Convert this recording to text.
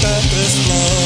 back the flow.